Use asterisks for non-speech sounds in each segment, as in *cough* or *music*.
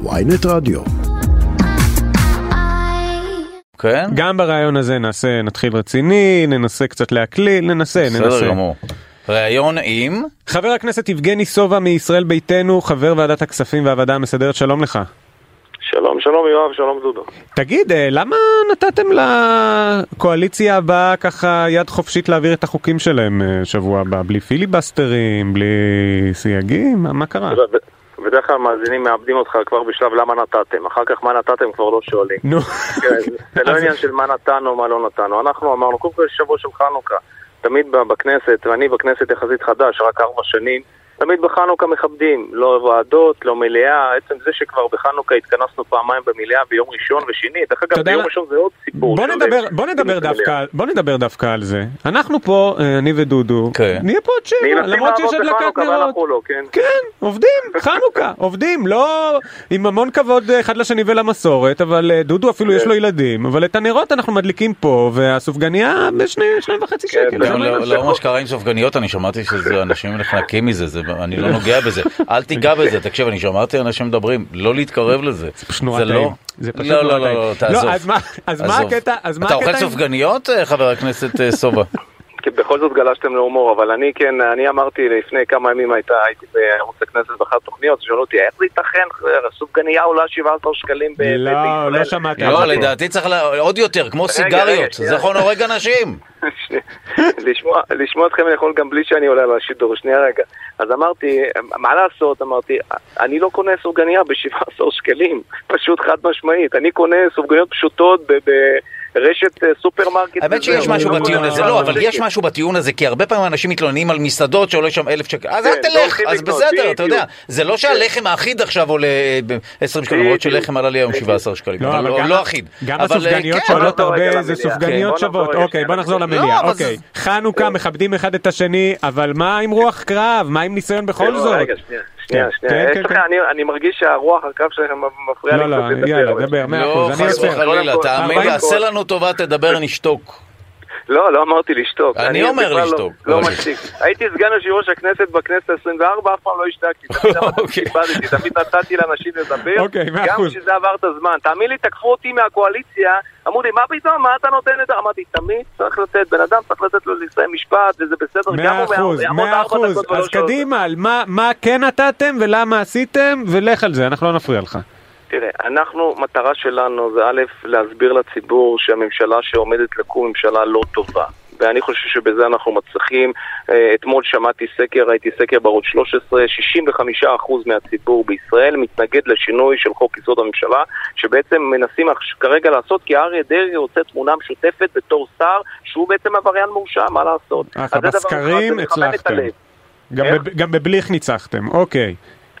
ויינט רדיו. כן? גם ברעיון הזה נעשה, נתחיל רציני, ננסה קצת להקליל, ננסה, ננסה. בסדר גמור. ראיון עם? חבר הכנסת יבגני סובה מישראל ביתנו, חבר ועדת הכספים והוועדה המסדרת, שלום לך. שלום, שלום יואב, שלום דודו. תגיד, אה, למה נתתם לקואליציה הבאה ככה יד חופשית להעביר את החוקים שלהם אה, שבוע הבא? בלי פיליבסטרים, בלי סייגים? מה, מה קרה? בדרך כלל מאזינים מאבדים אותך כבר בשלב למה נתתם, אחר כך מה נתתם כבר לא שואלים. נו. כן, זה לא עניין של מה נתנו, מה לא נתנו. אנחנו אמרנו, קודם כל יש שבוע של חנוכה. תמיד בכנסת, ואני בכנסת יחסית חדש, רק ארבע שנים, תמיד בחנוכה מכבדים. לא ועדות, לא מליאה, עצם זה שכבר בחנוכה התכנסנו פעמיים במליאה ביום ראשון ושני. דרך אגב, ביום מה? ראשון זה עוד סיפור. בוא של- נדבר, בוא נדבר. דווקא, בוא נדבר דווקא על זה. אנחנו פה, אה, אני ודודו, כן. נהיה פה עוד שבע, למרות שיש הדלקת נרות. לא, כן. כן, עובדים, *laughs* חנוכה, עובדים, לא עם המון כבוד אחד לשני ולמסורת, אבל אה, דודו אפילו יש לו ילדים, אבל את הנרות אנחנו מדליקים פה, והסופגניה בשני שניים וחצי כן, שקל. לא- לא? לא מה שקרה עם סופגניות, אני שמעתי שזה אנשים נחנקים מזה, זה- אני לא נוגע בזה. אל תיגע בזה, תקשיב, אני שמעתי אנשים מדברים, לא להתקרב לזה. זה פשוט נורא לא- טעים. זה פשוט לא, לא, לא. לא, לא, תעזוב. אז מה- אז מה. הקטע- אתה אוכל סופגניות, אה, חבר הכנסת אה, סובה? כי בכל זאת גלשתם להומור, אבל אני כן, אני אמרתי לפני כמה ימים הייתה, הייתי בערוץ הכנסת באחת התוכניות, שאלו אותי, איך זה ייתכן, סופגניה עולה 17 שקלים לא, בישראל?" לא שמעתי. לא. לדעתי צריך לה- עוד יותר, כמו סיגריות. זה יכול הורג אנשים. *laughs* לשמוע, לשמוע אתכם אני יכול גם בלי שאני עולה על השידור, שנייה רגע. אז אמרתי, מה לעשות, אמרתי, אני לא קונה סופגניה ב-17 שקלים, *laughs* פשוט חד משמעית. אני קונה סופגניות פשוטות ב- ברשת אה, סופרמרקט. האמת שיש. משהו לא בטיעון הזה, לא, אבל. יש משהו בטיעון הזה, כי הרבה פעמים אנשים מתלוננים על מסעדות שעולה שם אלף שקל, אז אל כן, תלך, לא הולכים אז בסדר, אתה יודע. זה לא שהלחם האחיד עכשיו עולה ב-20 שקלים, למרות. שלחם עלה לי היום 17 שקלים, לא, לא- גם- אחיד. גם אבל, הסופגניות כן, שעולות בוא נחזור רגע הרבה זה. סופגניות כן, שוות. אוקיי, בוא נחזור למליאה. אוקיי, חנוכה, מכבדים אחד את השני, אבל מה עם רוח קרב? מה עם ניסיון בכל זאת? רגע, שנייה, שנייה, כן, שנייה. כן, יש לך, כן. אני- אני מרגיש שרוח הקרב שלכם מפריע לי לא, לא, קצת לדבר. יאללה, אבל- דבר, מאה לא, אחוז. אני חס. וחלילה, תאמין לי, עשה לנו טובה, תדבר, נשתוק. לא, לא אמרתי לשתוק. אני אומר לא- לשתוק. לא אוקיי. משתיק. הייתי סגן יושב ראש הכנסת בכנסת ה-24, אף פעם לא השתקתי. תמיד *laughs* אוקיי. תמיד נתתי לאנשים לדבר. אוקיי, גם. כשזה עבר את הזמן. תאמין לי, תקפו אותי מהקואליציה, אמרו לי, מה פתאום, מה אתה נותן את זה? אמרתי, תמיד צריך לתת, בן אדם צריך לתת לו לסיים משפט, וזה בסדר. מאה אחוז, מאה אחוז. אז. קדימה, מה כן נתתם ולמה עשיתם, ולך על זה, אנחנו לא נפריע לך. תראה, אנחנו, מטרה שלנו זה א', להסביר לציבור שהממשלה שעומדת לקום ממשלה לא טובה. ואני חושב שבזה אנחנו מצליחים. אה, אתמול שמעתי סקר, ראיתי סקר בערוץ 13, 65% מהציבור בישראל מתנגד לשינוי של חוק יסוד הממשלה, שבעצם מנסים כרגע לעשות, כי אריה דרעי רוצה תמונה משותפת בתור שר, שהוא בעצם עבריין מורשע, מה לעשות? אך, אחד, בסקרים הצלחתם. גם? בב- גם בבליך ניצחתם, אוקיי.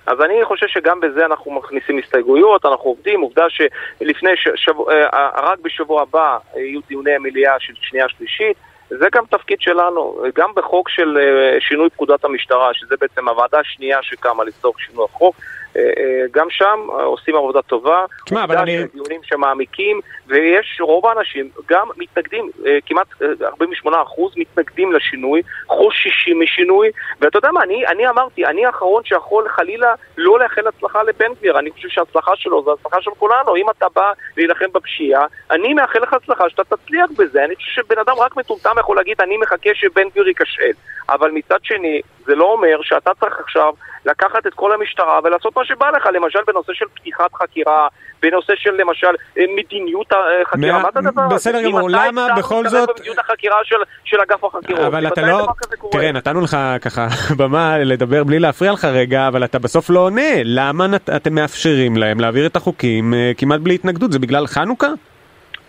אז אני חושב שגם בזה אנחנו מכניסים הסתייגויות, אנחנו עובדים, עובדה שלפני. שבוע, אה, רק בשבוע הבא יהיו דיוני המליאה של שנייה שלישית, זה גם תפקיד שלנו, גם בחוק של אה, שינוי פקודת המשטרה, שזה בעצם הוועדה השנייה שקמה לצורך שינוי החוק, אה, אה, גם שם אה, עושים עבודה טובה, תשמע, אבל אני- שדיונים שמעמיקים, ויש רוב האנשים גם מתנגדים, אה, כמעט אה, 48% מתנגדים לשינוי, חוששים משינוי, ואתה יודע מה, אני, אני אמרתי, אני האחרון שיכול חלילה לא לאחל הצלחה לבן גביר, אני חושב שההצלחה שלו זו הצלחה של כולנו, אם אתה בא להילחם בפשיעה, אני מאחל לך הצלחה שאתה תצליח בזה, אני חושב שבן אדם רק מטומטם יכול להגיד, אני מחכה שבן גביר ייכשל, אבל מצד שני, זה לא אומר שאתה צריך עכשיו לקחת את כל המשטרה ולעשות מה שבא לך, למשל בנושא של פתיחת חקירה, בנושא של למשל אה, מדיניות החקירה, מה- מה זה הדבר הזה? בסדר גמור, למה בכל מתערב זאת- במדיניות החקירה של, של אגף החקירות? אבל אתה לא... תראה, נתנו לך ככה *laughs* במה לדבר בלי להפריע לך רגע, אבל אתה בסוף לא עונה. למה נת- אתם מאפשרים להם להעביר את החוקים אה, כמעט בלי התנגדות? זה בגלל חנוכה?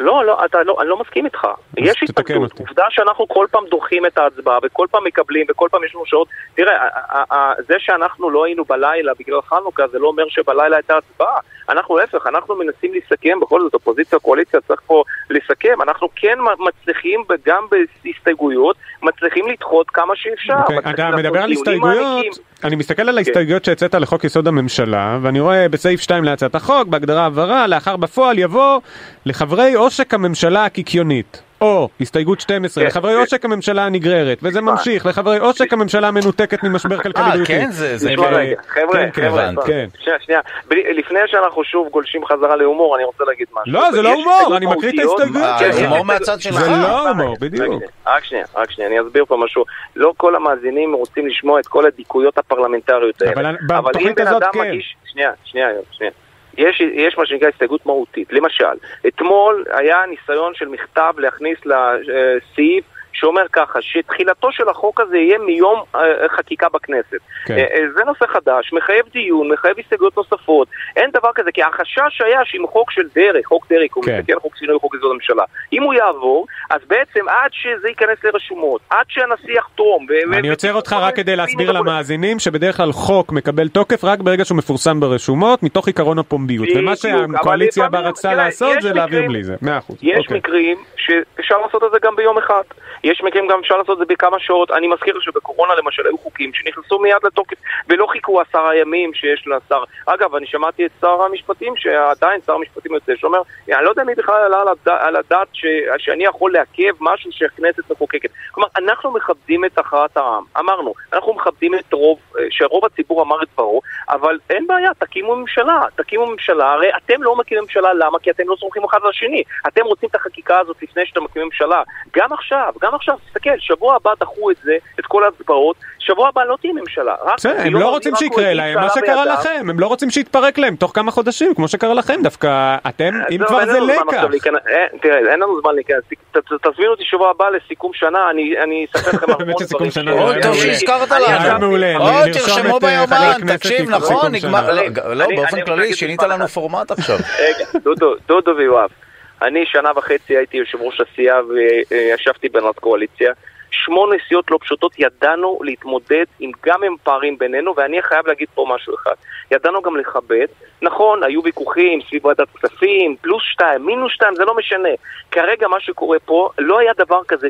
לא, לא, אתה לא, אני לא מסכים איתך. יש התנגדות. עובדה שאנחנו כל פעם דוחים את ההצבעה, וכל פעם מקבלים, וכל פעם יש לנו שעות. תראה, זה שאנחנו לא היינו בלילה בגלל חנוכה, זה לא אומר שבלילה הייתה הצבעה. אנחנו להפך, אנחנו מנסים לסכם, בכל זאת, אופוזיציה, קואליציה, צריך פה לסכם. אנחנו כן מצליחים, גם בהסתייגויות, מצליחים לדחות כמה שאפשר. אוקיי, מצליחים אתה מדבר על הסתייגויות. אני מסתכל על ההסתייגויות שהצאת לחוק יסוד הממשלה, ואני רואה בסעיף 2 להצעת החוק, בהגדרה הבהרה, לאחר בפועל יבוא לחברי עושק הממשלה הקיקיונית. או הסתייגות 12 כן, לחברי כן. עושק הממשלה הנגררת, וזה ממשיך לחברי עושק הממשלה המנותקת ממשבר כלכלי אה, בריאותי. כן, זה- זה לא, רגע, חבר'ה, כן, כן, חבר'ה. כן. שנייה, שנייה. לפני שאנחנו שוב גולשים חזרה להומור, אני רוצה להגיד משהו. לא, זה לא הומור, אני מקריא את אה, שלך. הומור מהצד שלך. זה לא הומור, בדיוק. רק שנייה, רק שנייה, אני אסביר פה משהו. לא כל המאזינים רוצים לשמוע את כל הדיקויות הפרלמנטריות האלה. אבל בתוכנית בן הזאת אדם כן. מגיש... שנייה, שנייה, שנייה. יש, יש מה שנקרא הסתייגות מהותית. למשל, אתמול היה ניסיון של מכתב להכניס לסעיף שאומר ככה, שתחילתו של החוק הזה יהיה מיום אה, חקיקה בכנסת. כן. אה, אה, זה נושא חדש, מחייב דיון, מחייב הסתייגויות נוספות. אין דבר כזה, כי החשש היה שעם חוק של דרעי, חוק דרעי, קוראים כן. לזה, כן, חוק שינוי חוק יסוד הממשלה, אם הוא יעבור, אז בעצם עד שזה ייכנס לרשומות, עד שהנשיא יחתום, אני עוצר אותך רק כדי להסביר. למאזינים שבדרך כלל חוק מקבל תוקף רק ברגע שהוא מפורסם ברשומות מתוך עיקרון הפומביות ומה שהקואליציה הבאה רצתה לעשות זה להעביר בלי זה, מאה אחוז. יש אוקיי. מקרים שאפשר לעשות את זה גם ביום אחד. יש מקרים גם אפשר לעשות את זה בכמה שעות. אני מזכיר שבקורונה למשל היו חוקים שנכנסו מיד לתוקף ולא חיכו עשרה ימים שיש לשר. אגב, אני שמעתי את שר המשפטים, שעדיין שר המשפטים יוצא, שאומר, אני לא יודע מי בכלל עלה על הד- על הדעת ש... שאני יכול לעכב משהו שהכנסת מחוקקת. כלומר, אנחנו מכבדים את הכרעת העם. אמרנו, אנחנו מכבדים את רוב, שרוב הציבור אמר את דברו, אבל אין בעיה, תקימו ממשלה. תקימו ממשלה, הרי אתם לא מקימים ממשלה, למה? כי אתם לא סומכים אחד על השני. אתם רוצים את החקיקה הזאת לפני שאתם מקימים ממשלה. גם עכשיו, גם עכשיו, תסתכל, שבוע הבא דחו את זה, את כל ההצבעות, שבוע הבא לא תהיה ממשלה. בסדר, הם לא רביעי רוצים שיקרה להם מה שקרה. לכם, הם לא רוצים שיתפרק להם תוך כמה חודשים, כמו שקרה לכם דווקא, אתם, אם כבר זה לקח. תראה, אין לנו זמן להיכנס. ת- ת- תזמינו אותי שבוע הבא לסיכום שנה, אני אספר לכם *laughs* המון שסיכום דברים. שנה ש- זה רעיון טוב. שהזכרת לנו. או, נרשום תרשמו את, אה, ביומן, הכנסת תקשיב, נכון, שנה. נגמר, לא, לא, באופן כללי שינית לנו. פורמט עכשיו. רגע, דודו, דודו ויואב, אני שנה וחצי הייתי יושב ראש הסיעה וישבתי בהנהלת קואליציה. שמונה סיעות לא פשוטות, ידענו להתמודד עם, גם עם פערים בינינו, ואני חייב להגיד פה משהו אחד. ידענו גם לכבד. נכון, היו ויכוחים סביב ועדת כספים, פלוס שתיים, מינוס שתיים, זה לא משנה. כרגע מה שקורה פה, לא היה דבר כזה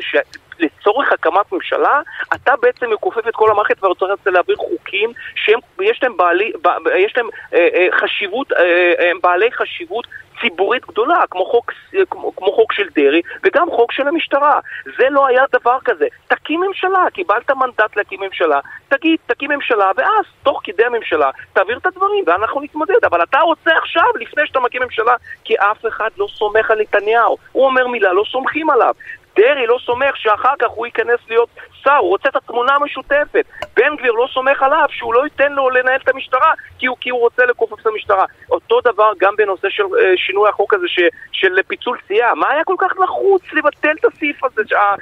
שלצורך הקמת ממשלה, אתה בעצם מכופף את כל המערכת ורוצה להעביר חוקים שיש להם, בעלי, ב- יש להם אה, אה, חשיבות, אה, הם בעלי חשיבות ציבורית גדולה, כמו חוק, כמו, כמו חוק של דרעי וגם חוק של המשטרה. זה לא היה דבר כזה. תקים ממשלה, קיבלת מנדט להקים ממשלה, תגיד, תקים ממשלה, ואז תוך כדי הממשלה תעביר את הדברים ואנחנו נתמודד. אבל אתה רוצה עכשיו, לפני שאתה מקים ממשלה, כי אף אחד לא סומך על נתניהו. הוא אומר מילה, לא סומכים עליו. דרעי לא סומך שאחר כך הוא ייכנס להיות שר, הוא רוצה את התמונה המשותפת. בן גביר לא סומך עליו שהוא לא ייתן לו לנהל את המשטרה כי הוא, כי הוא רוצה לכופף את המשטרה. אותו דבר גם בנושא של אה, שינוי החוק הזה ש, של פיצול סיעה. מה היה כל כך נחוץ לבטל את הסעיף הזה? שה-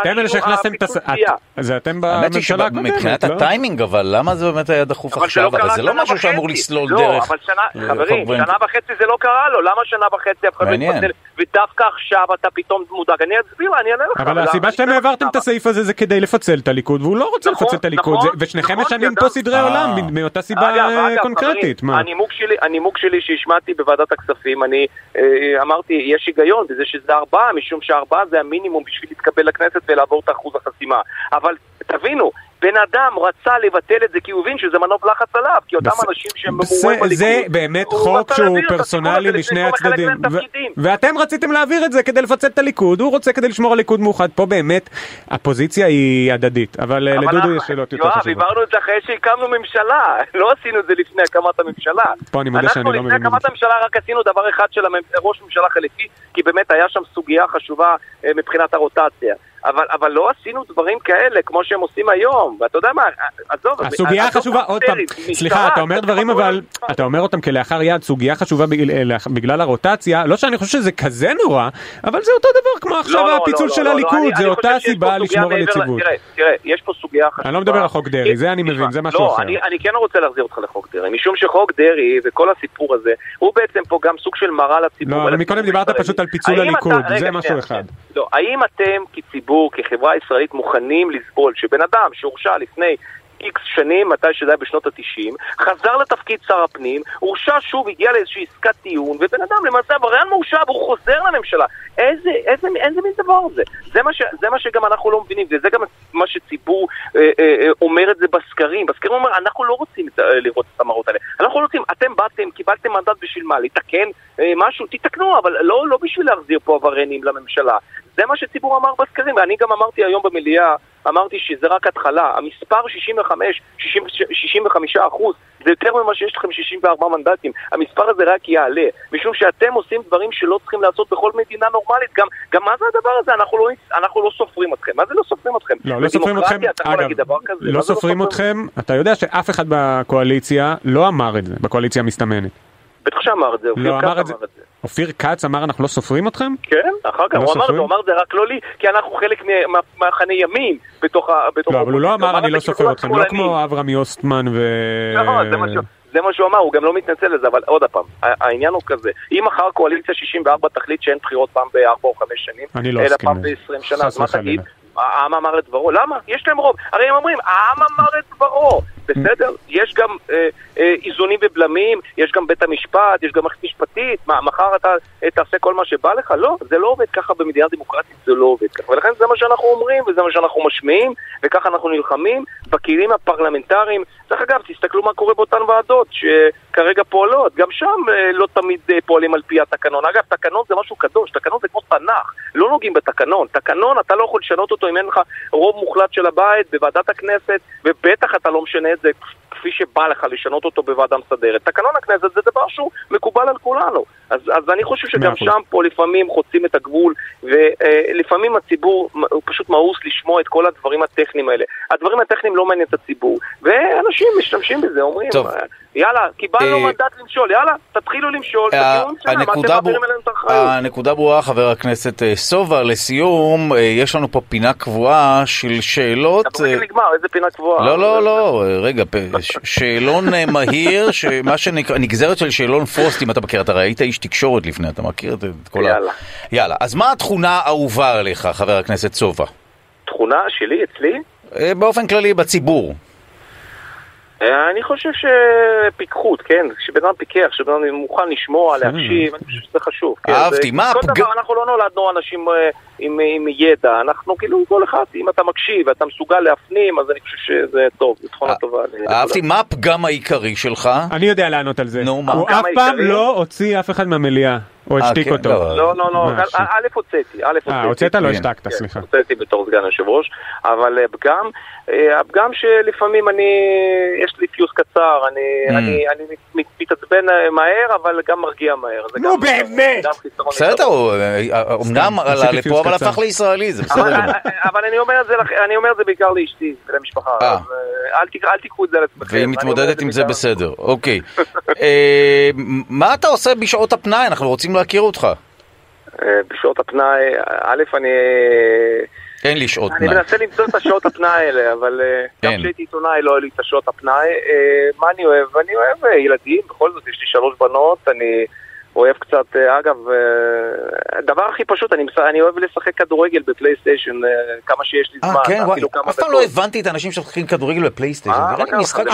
אתם אלה שהכנסתם את הס... הפיצול סיעה? את- זה אתם האמת היא בממשלה הקודמת, שמבחינת לא? הטיימינג, אבל למה זה באמת היה דחוף אבל עכשיו? הרי זה לא משהו שאמור. לסלול לא, דרך. אבל שנה, לחוק חברים. שנה וחצי זה לא קרה לו, למה שנה וחצי אף אחד לא. התפצל, ודווקא עכשיו אתה פתאום מודאג, אני אסביר, אני אענה לך. אבל הסיבה שאתם העברתם את. הסעיף הזה זה כדי לפצל את הליכוד והוא לא רוצה נכון, לפצל את הליכוד נכון, ושניכם נכון, משנים פה סדרי. עולם מאותה סיבה אה, קונקרטית, שלי, הנימוק שלי שהשמעתי בוועדת הכספים, אני אה, אמרתי, יש היגיון בזה שזה ארבעה, משום שארבעה זה המינימום בשביל להתקבל לכנסת ולעבור את אחוז החסימה. אבל תבינו, בן אדם רצה לבטל את זה כי הוא הבין שזה מנוף לחץ עליו, כי אותם בס- אנשים שהם ממורים בליכוד, זה באמת חוק שהוא פרסונלי משני הצדדים ו-. ואתם רציתם להעביר את זה כדי לפצל את הליכוד הוא רוצה כדי לשמור על ליכוד מאוחד פה באמת הפוזיציה היא הדדית אבל אה, אבל לדודו אנחנו- יש שאלות יותר יואב, חשובות. העברנו את זה אחרי שהקמנו ממשלה, *laughs* לא עשינו את זה לפני הקמת הממשלה. פה אני מודה שאני לא אנחנו מבין לפני הקמת. הממשלה רק עשינו דבר אחד של ראש ממשלה חליפי, כי באמת היה שם סוגיה חשובה אה, מבחינת הרוטציה. אבל, אבל לא עשינו דברים כאלה כמו שהם עושים היום, ואתה יודע מה, עזוב, הסוגיה החשובה, עוד פעם, סליחה, אתה אומר דברים אבל. אתה אומר אותם כלאחר יד, סוגיה חשובה בגלל- הרוטציה, לא שאני חושב שזה כזה נורא, אבל זה אותו דבר כמו עכשיו לא, לא, הפיצול לא, של לא, לא, הליכוד, זה אותה סיבה לשמור על יציבות. תראה, תראה, יש פה סוגיה חשובה. אני לא מדבר על חוק דרעי, זה אני מבין, זה משהו לא, אחר. אני, אני כן רוצה להחזיר אותך לחוק דרעי, משום שחוק דרעי וכל הסיפור הזה, הוא בעצם פה גם סוג של מראה לציבור. לא, מקודם דיברת. פשוט על פיצול הליכוד, זה משהו אחד. לא, האם אתם כציבור, כחברה ישראלית, מוכנים לסבול שבן אדם שהורשע לפני איקס שנים, מתי שזה היה בשנות התשעים, חזר לתפקיד שר הפנים, הורשע שוב, הגיע לאיזושהי עסקת טיעון, ובן אדם למעשה עבריין מורשע והוא חוזר לממשלה. איזה, איזה, איזה מין דבר זה? זה מה, ש, זה מה שגם אנחנו לא מבינים, וזה גם מה שציבור אה, אה, אה, אומר את זה בסקרים. בסקרים אומר, אנחנו לא רוצים אה, לראות את המראות האלה. אנחנו לא רוצים, אתם באתם, קיבלתם מנדט בשביל מה? לתקן אה, משהו? תתקנו, אבל לא, לא בשביל להחזיר פה עבריינים לממשלה. זה מה שציבור אמר בסקרים, ואני גם אמרתי היום במליאה, אמרתי שזה רק התחלה. המספר 65, 60, 65 אחוז, זה יותר ממה שיש לכם 64 מנדטים. המספר הזה רק יעלה, משום שאתם עושים דברים שלא צריכים לעשות בכל מדינה נורמלית. גם, גם מה זה הדבר הזה? אנחנו לא, אנחנו לא סופרים אתכם. מה זה לא סופרים אתכם? לא, לא סופרים אתכם, אגב? לא זה סופרים אתכם, אתה יודע שאף אחד בקואליציה לא אמר את זה, בקואליציה המסתמנת. בטח שאמר את זה, לא אמר את זה. אופיר כץ אמר אנחנו לא סופרים אתכם? כן, אחר כך לא הוא אמר? הוא אמר זה רק לא לי, כי אנחנו חלק מהמחנה ימין בתוך ה... בתוך לא, אבל הוא לא. אמר אני לא סופר כאילו אתכם, לא. כמו אברהם יוסטמן ו... נכון, זה מה שהוא- זה מה שהוא אמר, הוא גם לא מתנצל לזה, אבל עוד פעם, העניין הוא כזה, אם מחר קואליציה 64 תחליט שאין בחירות פעם בארבע או חמש שנים, אני לא אלא פעם. ב-20 שנה, אז מה. תגיד? העם אמר את דברו, למה? יש להם רוב, הרי הם אומרים, העם אמר את דברו, בסדר? יש גם אה, אה, איזונים ובלמים, יש גם בית המשפט, יש גם מערכת משפטית, מה, מחר אתה אה, תעשה כל מה שבא לך? לא, זה לא עובד ככה במדינה דמוקרטית, זה לא עובד ככה, ולכן זה מה שאנחנו אומרים, וזה מה שאנחנו משמיעים, וככה אנחנו נלחמים בכלים הפרלמנטריים. דרך אגב, תסתכלו מה קורה באותן ועדות שכרגע פועלות, גם שם אה, לא תמיד אה, פועלים על פי התקנון. אגב, תקנון זה משהו קדוש, תקנון זה כמו תנ"ך, לא נוגעים בתקנון. תקנון, אתה לא יכול לשנות אותו אם אין לך רוב מוחלט של הבית בוועדת הכנסת, ובטח אתה לא משנה את זה כפי שבא לך לשנות אותו בוועדה מסדרת. תקנון הכנסת זה דבר שהוא מקובל על כולנו. אז, אז אני חושב שגם. שם פה לפעמים חוצים את הגבול, ולפעמים הציבור הוא פשוט מאוס לשמוע את כל הדברים הטכניים האלה. הדברים הטכניים לא מעניינים את הציבור, ואנשים משתמשים בזה, אומרים, טוב. "אה, יאללה, קיבלנו אה, מנדט למשול, יאללה, תתחילו למשול, ה- תגידו ממשלה, מה אתם מעבירים אלינו את האחריות? הנקודה ברורה, חבר הכנסת אה, סובה. לסיום, אה, יש לנו פה פינה קבועה של שאלות. הפרק אה, נגמר, איזה פינה קבועה. לא, לא, *laughs* לא, אה, רגע, שאלון אה, מהיר, שמה שנקרא, נגזרת של שאלון פרוסט, אם אתה מכיר, אתה ראית איש תקשורת לפני, אתה מכיר את כל ה... יאללה. יאללה, אז מה התכונה האהובה עליך, חבר הכנסת סובה? תכונה שלי, אצלי? אה, באופן כללי, בציבור. אה, אני חושב שפיקחות, כן, כשבן אדם פיקח, כשבן אדם מוכן לשמוע, להקשיב, אני חושב שזה חשוב. כן, אהבתי, מה כל דבר, אנחנו לא נולדנו אנשים אה, עם, ידע, אנחנו כאילו כל אחד, אם אתה מקשיב ואתה מסוגל להפנים, אז אני חושב שזה טוב, זו תכונה טובה. אהבתי, מה הפגם העיקרי שלך? אני יודע לענות על זה. נו, מה? הוא אף פעם? לא הוציא אף אחד מהמליאה, או אה, השתיק כן, אותו. לא. לא, לא, א' הוצאתי, א' הוצאתי. אה, הוצאת? לא. השתקת, כן, סליחה. הוצאתי בתור סגן יושב ראש, אבל אה, פגם, אה, הפגם שלפעמים אני, יש לי פיוס קצר, אני, מתעצבן אה, מהר, אבל גם מרגיע מהר. נו, באמת! בסדר. הוא, אה, אמנם עלה לפה, אבל. הפך לישראלי, זה אבל, בסדר. אבל אני אומר את זה, לכ- אני אומר את זה בעיקר לאשתי ולמשפחה, אה. אה, אל תק- אל תיקחו את זה על עצמכם. והיא מתמודדת עם זה בסדר, *laughs* אוקיי. אה, מה אתה עושה בשעות הפנאי? אנחנו רוצים להכיר אותך. אה, בשעות הפנאי, א', אני... אין לי שעות אני פנאי. מנסה למצוא את השעות הפנאי האלה, אבל אה, *laughs* גם אין. כשהייתי עיתונאי לא היו לי את השעות הפנאי. אה, מה אני אוהב? אני אוהב אה, ילדים, בכל זאת יש לי שלוש בנות, אני אוהב קצת, אה, אגב, אה, הדבר הכי פשוט, אני, אני אוהב לשחק כדורגל בפלייסטיישן, אה, כמה שיש לי אה, זמן, כן, וואי, אפילו כמה אף פעם. לא הבנתי את האנשים שמשחקים כדורגל בפלייסטיישן. אה, נראה לי משחק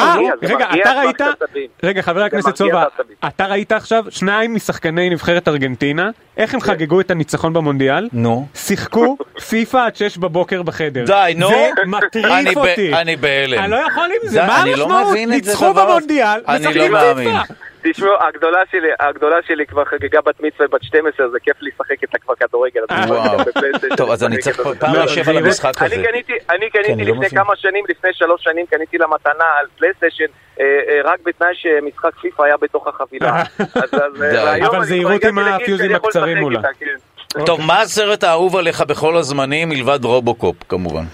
רגע, אתה את ראית? רגע, חבר הכנסת סובה. אתה ראית עכשיו שניים משחקני נבחרת ארגנטינה, איך הם חגגו את הניצחון במונדיאל? נו. שיחקו *laughs* פיפא עד שש בבוקר בחדר. די, נו. זה מטריף אותי. אני בהלם. אני לא יכול עם זה- מה אני לא המשמעות? ניצחו. במונדיאל, משחקים לא מאמין. פיפא. תשמעו, הגדולה שלי, הגדולה שלי כבר חגגה בת מצווה בת 12, זה כיף לשחק איתה כבר כדורגל. טוב, אז אני צריך. פעם לשבת על המשחק אני הזה. קניתי, אני כן, קניתי אני לא לפני. כמה שנים, לפני שלוש שנים, קניתי לה מתנה על פלייסטיישן, אה, אה, רק בתנאי שמשחק פיפא היה בתוך החבילה. *laughs* אז- אז, אה, אבל זהירות עם הפיוזים הקצרים מולה. כן. טוב, מה הסרט האהוב עליך בכל הזמנים מלבד רובוקופ, כמובן?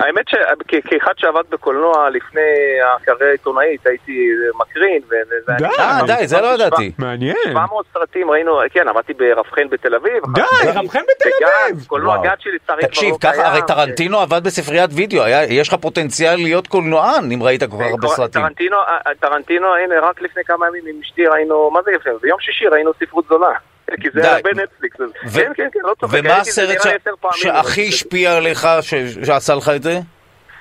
אמ, האמת שכאחד שעבד בקולנוע לפני הקריירה העיתונאית הייתי מקרין וזה... די. די, זה לא ידעתי. מעניין. 700 סרטים ראינו, כן, עבדתי ברב חן בתל אביב. די, רב חן בתל אביב. קולנוע. גד שלי כבר תקשיב, לא ככה. הרי טרנטינו עבד בספריית וידאו, יש לך פוטנציאל להיות קולנוען אם ראית כל כך הרבה סרטים. טרנטינו, הנה, רק לפני כמה ימים עם אשתי ראינו, מה זה יפה? ביום שישי ראינו ספרות זולה. *laughs* כי זה. היה בנטפליקס. כן, כן, כן, לא צוחק. ומה הסרט. שהכי השפיע עליך, שעשה לך את זה?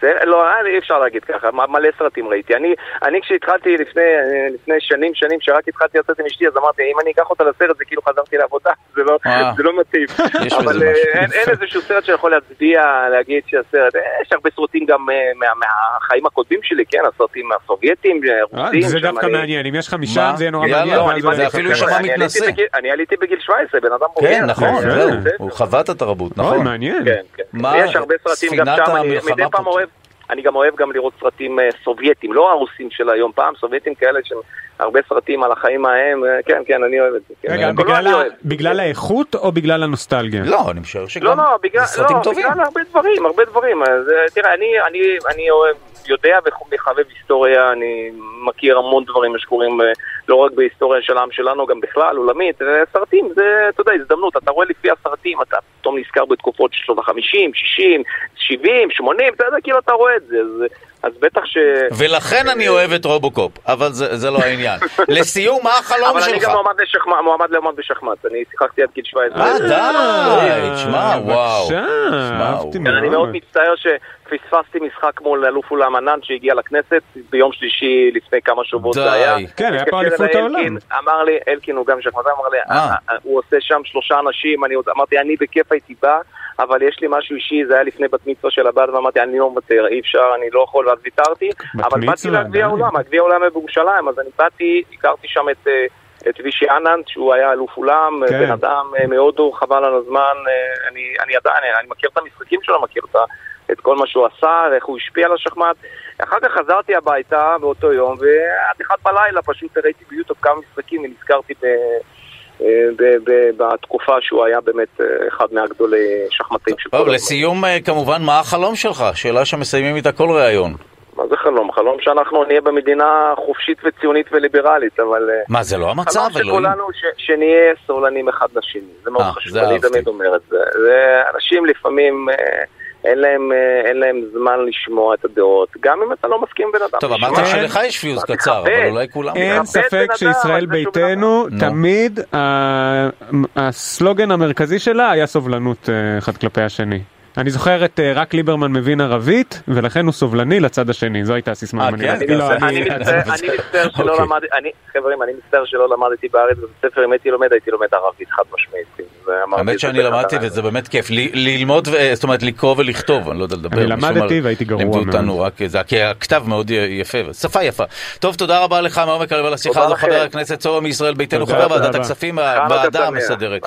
סרט, לא, אי אפשר להגיד ככה, מלא סרטים ראיתי. אני, אני כשהתחלתי לפני, אה, לפני שנים, שנים, שרק התחלתי לצאת עם אשתי, אז אמרתי, אם אני אקח אותה לסרט זה כאילו חזרתי לעבודה, *laughs* זה לא, אה. זה לא מתאים. *laughs* אבל אה. אין, אין איזשהו סרט שיכול להצביע, להגיד שהסרט, יש הרבה סרטים גם מה, מהחיים הקודמים שלי, כן, הסרטים הסובייטים, רוסים. זה דווקא אני- מעניין, אם יש לך משם מה? זה יהיה נורא מעניין. לא, אני זה אפילו. יישמע מתנשא. בגיל- אני עליתי בגיל 17, בן אדם בוגר. כן, נכון, כן. זהו. הוא חווה את התרבות, נכון. מעניין. כן, כן. יש הרבה סרטים גם שם, אני מדי פעם? אוהב, אני גם אוהב גם לראות סרטים אה, סובייטים, לא הרוסים של היום, פעם סובייטים כאלה שהם הרבה סרטים על החיים ההם, אה, כן, כן, אני אוהב את זה. כן. רגע, בגלל אני ה- אוהב. בגלל האיכות או בגלל הנוסטלגיה? לא, אני משער שגם לא, לא, בגלל, זה סרטים לא, טובים. בגלל הרבה דברים, הרבה דברים. אז, אה, תראה, אני, אני, אני אוהב, יודע ומחבב היסטוריה, אני מכיר המון דברים שקורים אה, לא רק בהיסטוריה של העם שלנו, גם בכלל, עולמית. סרטים זה, אתה יודע, הזדמנות. אתה רואה לפי הסרטים, אתה פתאום נזכר בתקופות של שנות ה-50, 60, 70, 80, אתה יודע, כאילו אתה רואה את זה. אז, אז בטח ש... ולכן אני אוהב את רובוקופ, אבל זה זה לא העניין. *laughs* לסיום, מה החלום אבל אני שלך? גם מועמד לשחמט, מועמד למועמד בשחמט. אני שיחקתי עד גיל 17. אה, די, תשמע, וואו. בבקשה, כן, אני מאוד מצטער שפספסתי משחק מול אלוף אולם ענן שהגיע לכנסת ביום שלישי לפני כמה שבועות. זה היה. כן, היה פה אליפות העולם. אמר לי, אלקין הוא גם שחמט, אמר לי, אה. "אה, אה, הוא עושה שם שלושה אנשים, אני אמרתי, אני בכיף הייתי בא, אבל יש לי משהו אישי, זה היה לפני בת מצווה של הבת, ואמרתי, אני לא מוותר, אי אפשר, אני לא יכול, ואז ויתרתי, אבל באתי לגביע. העולם, הגביע העולם היה בירושלים, אז אני באתי, הכרתי שם את... אה, את וישי אננד, שהוא היה אלוף אולם, כן. בן אדם אה, מהודו, חבל על הזמן, אה, אני, אני עדיין, אני מכיר את המשחקים שלו, מכיר את, ה- את כל מה שהוא עשה, איך הוא השפיע על השחמט. אחר כך חזרתי הביתה באותו יום, ועד אחד בלילה פשוט ראיתי ביוטיוב כמה משחקים ונזכרתי ב... אה, בתקופה שהוא היה באמת אה, אחד מהגדולי שחמטים של כל הזמן. לסיום, אה, כמובן, מה החלום שלך? שאלה שמסיימים איתה כל ראיון. מה זה חלום? חלום שאנחנו נהיה במדינה חופשית וציונית וליברלית, אבל... מה, זה לא המצב, חלום אלוהים? שכולנו, ש- שנהיה סובלנים אחד לשני, זה מאוד אה, חשוב, זה אני. תמיד אומר את זה. זה אנשים לפעמים, אה, אין להם, אה, אין להם זמן לשמוע את הדעות, גם אם אתה לא מסכים עם בן אדם. טוב, אמרת אין- שלך יש פיוז מה, קצר. אבל אולי כולם... אין ספק שישראל ביתנו, נו. תמיד הסלוגן המרכזי שלה היה סובלנות אה, אחד כלפי השני. אני זוכר את אה, רק ליברמן מבין ערבית, ולכן הוא סובלני לצד השני, זו הייתה הסיסמה. אה, אני כן? לא- אני לא, אני מצטער- שלא אוקיי. למדתי, אני- חברים, אני מצטער שלא למדתי בארץ בבית ספר, אם הייתי לומד, הייתי לומד ערבית חד משמעית. האמת שאני למדתי וזה באמת כיף, ללמוד, ו- זאת אומרת לקרוא ולכתוב, אני לא יודע לדבר. אני למדתי והייתי גרוע לימדו מאוד. אותנו רק זה, כי הכתב מאוד יפה, שפה יפה. טוב, תודה רבה לך מעומק הלב על השיחה הזו. חבר הכנסת סובה מישראל ביתנו, חבר ועדת. הכספים, הוועדה. המסדרת.